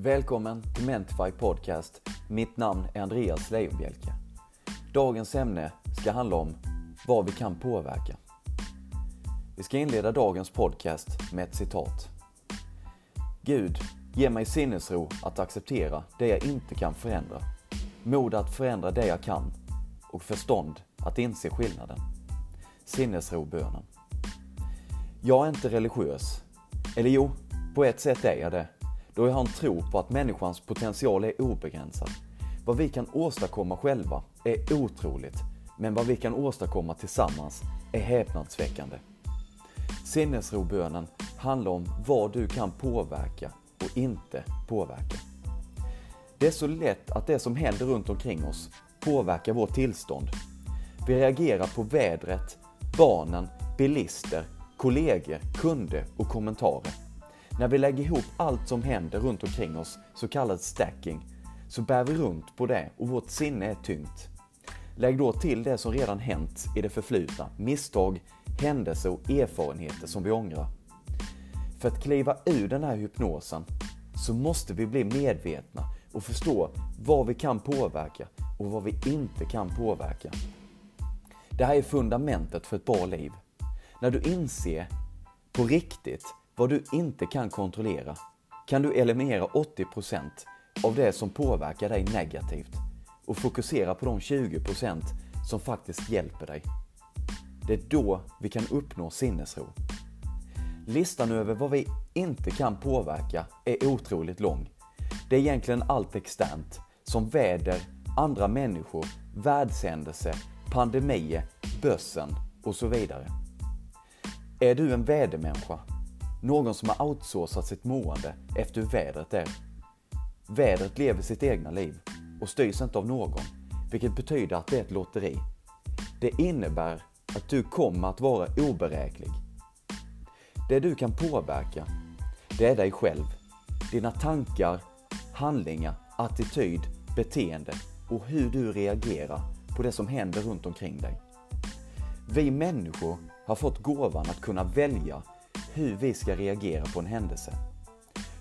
Välkommen till Mentify Podcast. Mitt namn är Andreas Leijonbielke. Dagens ämne ska handla om vad vi kan påverka. Vi ska inleda dagens podcast med ett citat. Gud, ge mig sinnesro att acceptera det jag inte kan förändra, mod att förändra det jag kan och förstånd att inse skillnaden. Sinnesrobönen. Jag är inte religiös. Eller jo, på ett sätt är jag det. Då jag har en tro på att människans potential är obegränsad. Vad vi kan åstadkomma själva är otroligt, men vad vi kan åstadkomma tillsammans är häpnadsväckande. Sinnesrobönen handlar om vad du kan påverka och inte påverka. Det är så lätt att det som händer runt omkring oss påverkar vårt tillstånd. Vi reagerar på vädret, barnen, bilister, kollegor, kunder och kommentarer. När vi lägger ihop allt som händer runt omkring oss, så kallad stacking, så bär vi runt på det och vårt sinne är tyngt. Lägg då till det som redan hänt i det förflutna, misstag, händelser och erfarenheter som vi ångrar. För att kliva ur den här hypnosen så måste vi bli medvetna och förstå vad vi kan påverka och vad vi inte kan påverka. Det här är fundamentet för ett bra liv. När du inser på riktigt vad du inte kan kontrollera kan du eliminera 80% av det som påverkar dig negativt och fokusera på de 20% som faktiskt hjälper dig. Det är då vi kan uppnå sinnesro. Listan över vad vi inte kan påverka är otroligt lång. Det är egentligen allt externt, som väder, andra människor, världshändelser, pandemier, börsen och så vidare. Är du en vädermänniska? Någon som har outsourcat sitt mående efter hur vädret är? Vädret lever sitt egna liv och styrs inte av någon, vilket betyder att det är ett lotteri. Det innebär att du kommer att vara oberäklig. Det du kan påverka, det är dig själv. Dina tankar, handlingar, attityd, beteende och hur du reagerar på det som händer runt omkring dig. Vi människor har fått gåvan att kunna välja hur vi ska reagera på en händelse.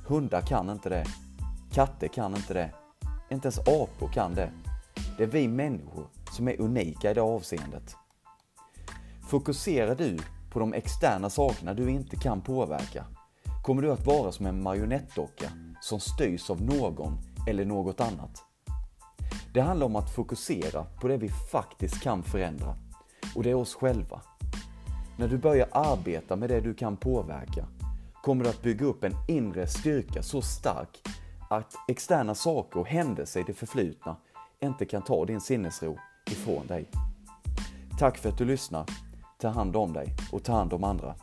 Hundar kan inte det. Katter kan inte det. Inte ens apor kan det. Det är vi människor som är unika i det avseendet. Fokuserar du på de externa sakerna du inte kan påverka kommer du att vara som en marionettdocka som styrs av någon eller något annat. Det handlar om att fokusera på det vi faktiskt kan förändra och det är oss själva. När du börjar arbeta med det du kan påverka kommer du att bygga upp en inre styrka så stark att externa saker och händelser i det förflutna inte kan ta din sinnesro ifrån dig. Tack för att du lyssnar. Ta hand om dig och ta hand om andra.